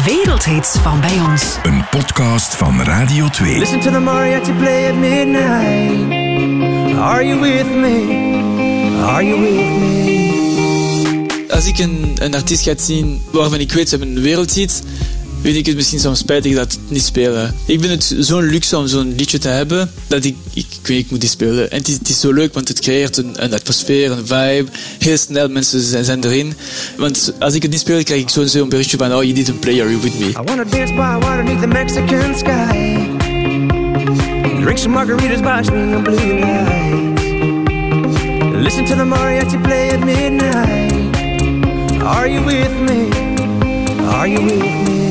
Wereldhits van bij ons. Een podcast van Radio 2. Listen to the mariachi play at midnight. Are you with me? Are you with me? Als ik een, een artiest ga zien waarvan ik weet ze hebben een wereldhit, vind ik het misschien soms spijtig dat het niet spelen. Ik vind het zo'n luxe om zo'n liedje te hebben, dat ik, ik, ik, weet, ik moet die spelen. En het is, het is zo leuk, want het creëert een, een atmosfeer, een vibe. Heel snel, mensen zijn, zijn erin. Want als ik het niet speel, krijg ik zo'n zo'n berichtje van, oh, you need a player, you with me. I wanna dance by water beneath the Mexican sky. Drink some margaritas by swinging blue lights. Listen to the mariachi play at midnight. Are you with me? Are you with me?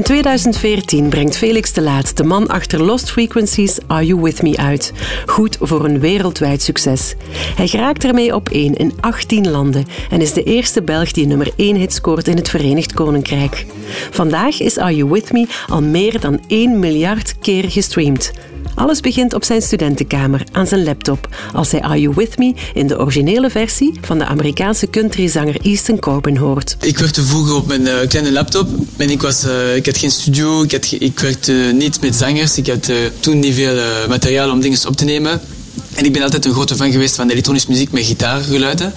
In 2014 brengt Felix de Laat, de man achter Lost Frequencies, Are You With Me uit. Goed voor een wereldwijd succes. Hij geraakt ermee op één in 18 landen en is de eerste Belg die nummer 1 hit scoort in het Verenigd Koninkrijk. Vandaag is Are You With Me al meer dan 1 miljard keer gestreamd. Alles begint op zijn studentenkamer aan zijn laptop als hij Are You With Me in de originele versie van de Amerikaanse countryzanger Easton Corbin hoort. Ik werkte vroeger op mijn uh, kleine laptop en ik, was, uh, ik had geen studio, ik, had ik werkte niet met zangers, ik had uh, toen niet veel materiaal om dingen op te nemen. En ik ben altijd een grote fan geweest van elektronische muziek met gitaargeluiden.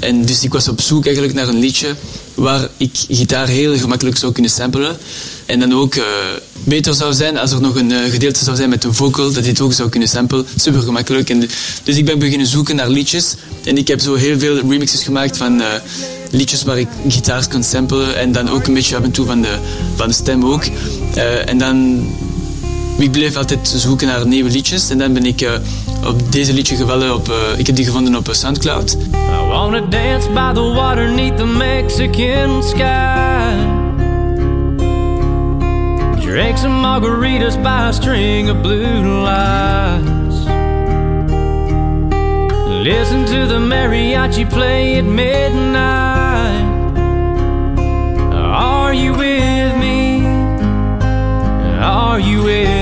en dus ik was op zoek eigenlijk naar een liedje waar ik gitaar heel gemakkelijk zou kunnen samplen. En dan ook beter zou zijn als er nog een uh, gedeelte zou zijn met een vocal, dat dit ook zou kunnen samplen. Super gemakkelijk. En dus ik ben beginnen zoeken naar liedjes. En ik heb zo heel veel remixes gemaakt van uh, liedjes waar ik gitaars kon samplen. En dan ook een beetje af en toe van de, van de stem ook. en dan ik bleef altijd zoeken naar nieuwe liedjes. En dan ben ik op deze liedje gevallen. Op, ik heb die gevonden op Soundcloud. I wanna dance by the water neath the Mexican sky. Drink some margaritas by a string of blue lights. Listen to the mariachi play at midnight. Are you with me? Are you with?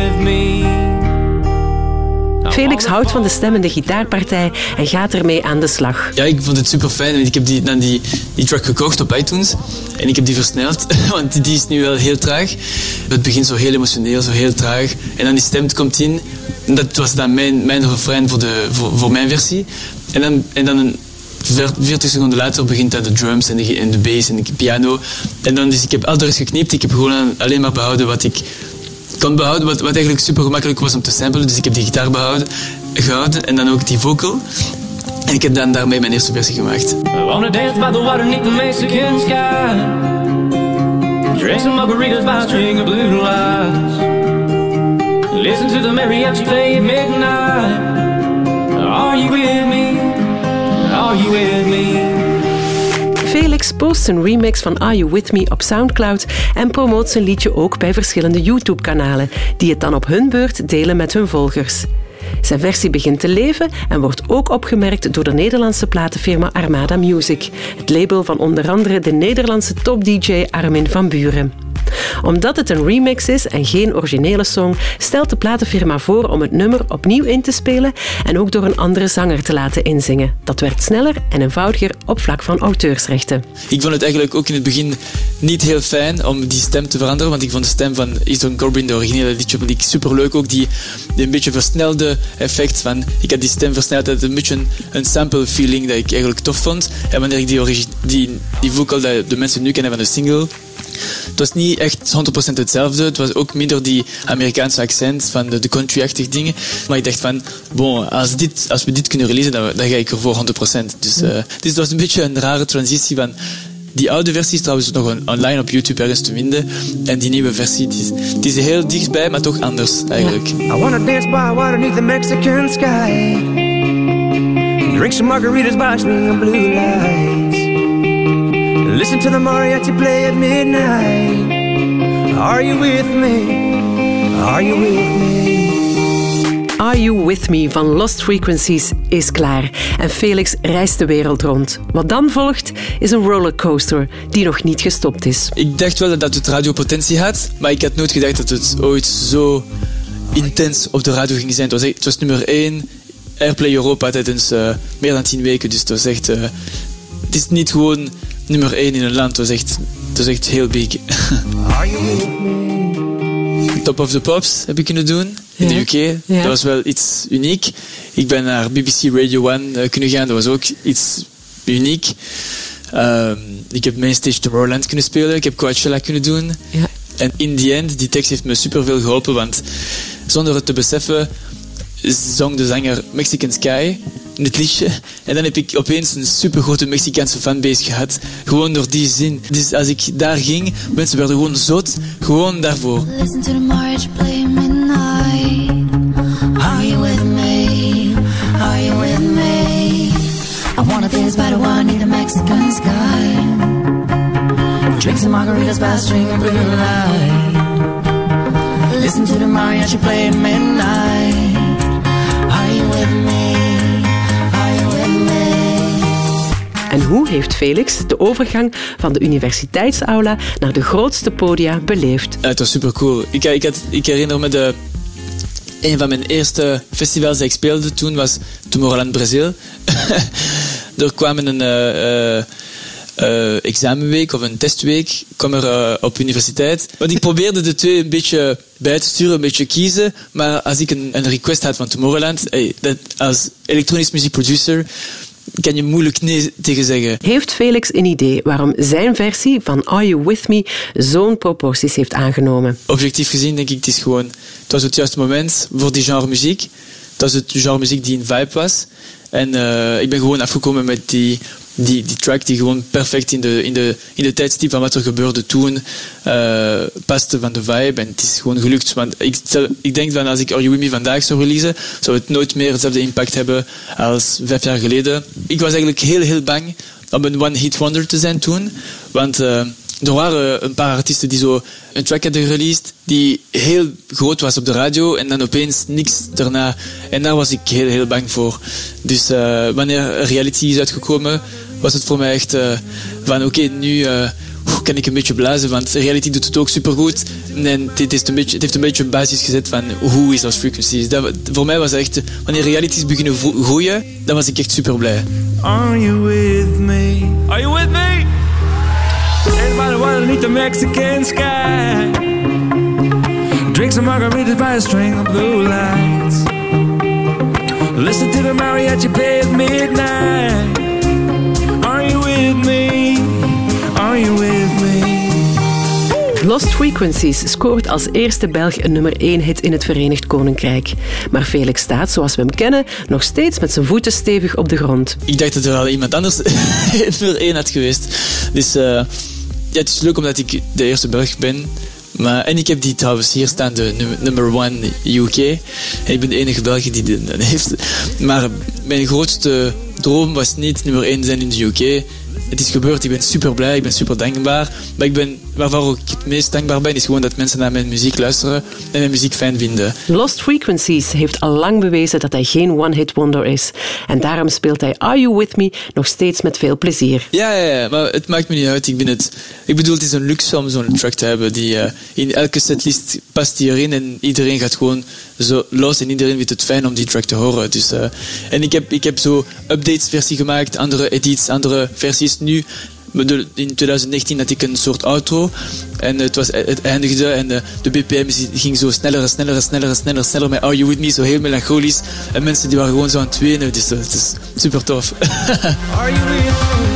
Felix houdt van de stemmende gitaarpartij en gaat ermee aan de slag. Ja, ik vond het super fijn. Ik heb die, dan die, die track gekocht op iTunes en ik heb die versneld, want die is nu wel heel traag. Het begint zo heel emotioneel, zo heel traag. En dan die stem komt in. Dat was dan mijn, mijn refrein voor, de, voor, voor mijn versie. En dan, en dan 40 seconden later begint dat de drums en de, en de bass en de piano. En dan dus ik heb al de rest geknipt. Ik heb gewoon alleen maar behouden wat ik kon behouden, wat, wat eigenlijk super gemakkelijk was om te samplen. Dus ik heb die gitaar behouden, gehouden en dan ook die vocal. En ik heb dan daarmee mijn eerste versie gemaakt. I wanna dance by the water neath the Mexican sky. Drink some margaritas by a string of blue lights. Listen to the mariachi play at midnight. Felix post een remix van Are You With Me op Soundcloud en promoot zijn liedje ook bij verschillende YouTube-kanalen, die het dan op hun beurt delen met hun volgers. Zijn versie begint te leven en wordt ook opgemerkt door de Nederlandse platenfirma Armada Music, het label van onder andere de Nederlandse top-DJ Armin van Buren omdat het een remix is en geen originele song, stelt de platenfirma voor om het nummer opnieuw in te spelen en ook door een andere zanger te laten inzingen. Dat werkt sneller en eenvoudiger op vlak van auteursrechten. Ik vond het eigenlijk ook in het begin niet heel fijn om die stem te veranderen, want ik vond de stem van Easton Corbin, de originele liedje, vond ik superleuk. Ook die, die een beetje versnelde effect van, ik had die stem versneld, het een beetje een, een sample feeling dat ik eigenlijk tof vond. En wanneer ik die, die, die vocal dat de mensen nu kennen van de single, het was niet echt 100% hetzelfde. Het was ook minder die Amerikaanse accent van de, de country-achtige dingen. Maar ik dacht van, bon, als, dit, als we dit kunnen releasen, dan, dan ga ik er voor 100%. Dus, uh, dus het was een beetje een rare transitie van... Die oude versie is trouwens nog online op YouTube ergens te vinden. En die nieuwe versie, die is, die is heel dichtbij, maar toch anders eigenlijk. I wanna dance by water beneath the Mexican sky. Drink some margaritas by swinging blue lights. Listen to the mariachi play at midnight. Are you with me? Are you with me? Are You With Me van Lost Frequencies is klaar en Felix reist de wereld rond. Wat dan volgt is een rollercoaster die nog niet gestopt is. Ik dacht wel dat het radiopotentie had, maar ik had nooit gedacht dat het ooit zo intens op de radio ging zijn. Het was, echt, het was nummer 1 Airplay Europa tijdens uh, meer dan 10 weken, dus het was echt... Uh, het is niet gewoon nummer 1 in een land. Dat was echt, dat echt heel big. Top of the Pops heb ik kunnen doen in de. UK. Ja. Dat was wel iets uniek. Ik ben naar BBC Radio 1 eh, kunnen gaan. Dat was ook iets uniek. Ehm, ik heb Mainstage Tomorrowland kunnen spelen. Ik heb Coachella kunnen doen. Ja. En in the end, die tekst heeft me superveel geholpen. Want zonder het te beseffen, zong de zanger Mexican Sky het liedje. En dan heb ik opeens een supergrote Mexicaanse fanbase gehad. Gewoon door die zin. Dus als ik daar ging, mensen werden gewoon zot. Gewoon daarvoor. Listen to the march play midnight. Are you with me? Are you with me? I wanna dance by the one in the Mexican sky. Drink some margaritas by a string of blue light. Listen to the mariachi play midnight. En hoe heeft Felix de overgang van de universiteitsaula naar de grootste podia beleefd? Het was super cool. Ik, ik, ik herinner me de. Een van mijn eerste festivals dat ik speelde toen was Tomorrowland Brazil. er kwam een eh, eh, eh, examenweek of een testweek kwam er op universiteit. Want ik probeerde de twee een beetje bij te sturen, een beetje kiezen. Maar als ik een, een request had van Tomorrowland, dat, als elektronisch muziekproducer kan je moeilijk nee tegen zeggen. Heeft Felix een idee waarom zijn versie van Are You With Me zo'n proporties heeft aangenomen? objectief gezien denk ik, het is gewoon... Het was het juiste moment voor die genre muziek. Het was het genre muziek die een vibe was. En eh, ik ben gewoon afgekomen met die, die, die track die gewoon perfect in de, in de, in de tijdstip van wat er gebeurde toen eh, paste van de vibe. En het is gewoon gelukt. Want ik, ik denk van als ik Me vandaag zou releasen, zou het nooit meer hetzelfde impact hebben als vijf jaar geleden. Ik was eigenlijk heel, heel bang om een one-hit wonder te zijn toen. Want... eh, er waren een paar artiesten die zo een track hadden released die heel groot was op de radio en dan opeens niks daarna. En daar was ik heel, heel bang voor. Dus eh, wanneer reality is uitgekomen, was het voor mij echt eh, van oké, nu eh, kan ik een beetje blazen, want reality doet het ook supergoed. En dit is een beetje, het heeft een beetje een basis gezet van hoe is als frequencies. Dat, voor mij was echt, wanneer realities beginnen groeien, dan was ik echt super blij. Are you with me? Are you with me? Everybody underneath the Mexican sky. Drink some margaritas by a string of blue lights. Listen to the mariachi play at midnight. Are you with me? Are you with me? Lost Frequencies scoort als eerste Belg een nummer 1 hit in het Verenigd Koninkrijk. Maar Felix staat, zoals we hem kennen, nog steeds met zijn voeten stevig op de grond. Ik dacht dat er al iemand anders nummer 1 had geweest. Dus eh, ja, het is leuk omdat ik de eerste Belg ben. Maar, en ik heb die trouwens hier staan, de num- number 1 UK. En ik ben de enige Belg die die dat heeft. Maar mijn grootste droom was niet nummer 1 zijn in de UK. Het is gebeurd, ik ben super blij, ik ben super dankbaar. Maar ik ben, waarvoor ik het meest dankbaar ben, is gewoon dat mensen naar mijn muziek luisteren en mijn muziek fijn vinden. Lost Frequencies heeft al lang bewezen dat hij geen one-hit wonder is. En daarom speelt hij Are You With Me nog steeds met veel plezier. Ja, ja, ja, maar het maakt me niet uit. Ik, ben het, ik bedoel, het is een luxe om zo'n track te hebben. Die, eh, in elke setlist past die erin en iedereen gaat gewoon zo los en iedereen vindt het fijn om die track te horen. Dus, eh, en ik heb, ik heb zo updates versie gemaakt, andere edits, andere versies. Nu, in 2019 had ik een soort outro en het, was, het eindigde en de, de BPM ging zo sneller en sneller en sneller en sneller, sneller met Are You With Me, zo heel melancholisch. En mensen die waren gewoon zo aan het wenen, dus dat is super tof. Are you?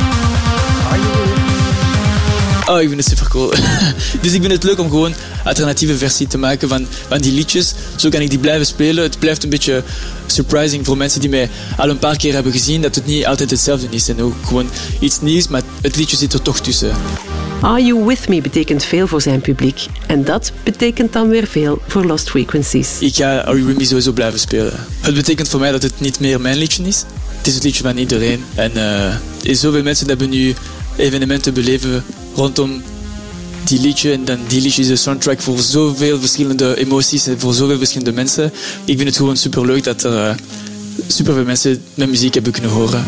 Oh, ik vind het super cool. dus ik vind het leuk om gewoon alternatieve versie te maken van, van die liedjes. Zo kan ik die blijven spelen. Het blijft een beetje surprising voor mensen die mij al een paar keer hebben gezien. Dat het niet altijd hetzelfde is. En ook gewoon iets nieuws, maar het liedje zit er toch tussen. Are You With Me betekent veel voor zijn publiek. En dat betekent dan weer veel voor Lost Frequencies. Ik ga Are You With Me sowieso blijven spelen. Het betekent voor mij dat het niet meer mijn liedje is. Het is het liedje van iedereen. En eh, zoveel mensen hebben nu evenementen beleven rondom die liedje. En dan die liedje is de soundtrack voor zoveel verschillende emoties en voor zoveel verschillende mensen. Ik vind het gewoon super leuk dat er eh, superveel mensen mijn muziek hebben kunnen horen.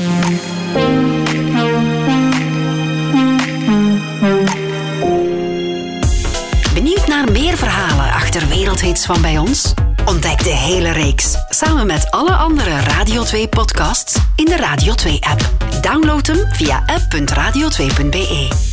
Benieuwd naar meer verhalen achter wereldhits van bij ons? Ontdek de hele reeks samen met alle andere Radio 2 podcasts in de Radio 2 app. Download hem via app.radio2.be.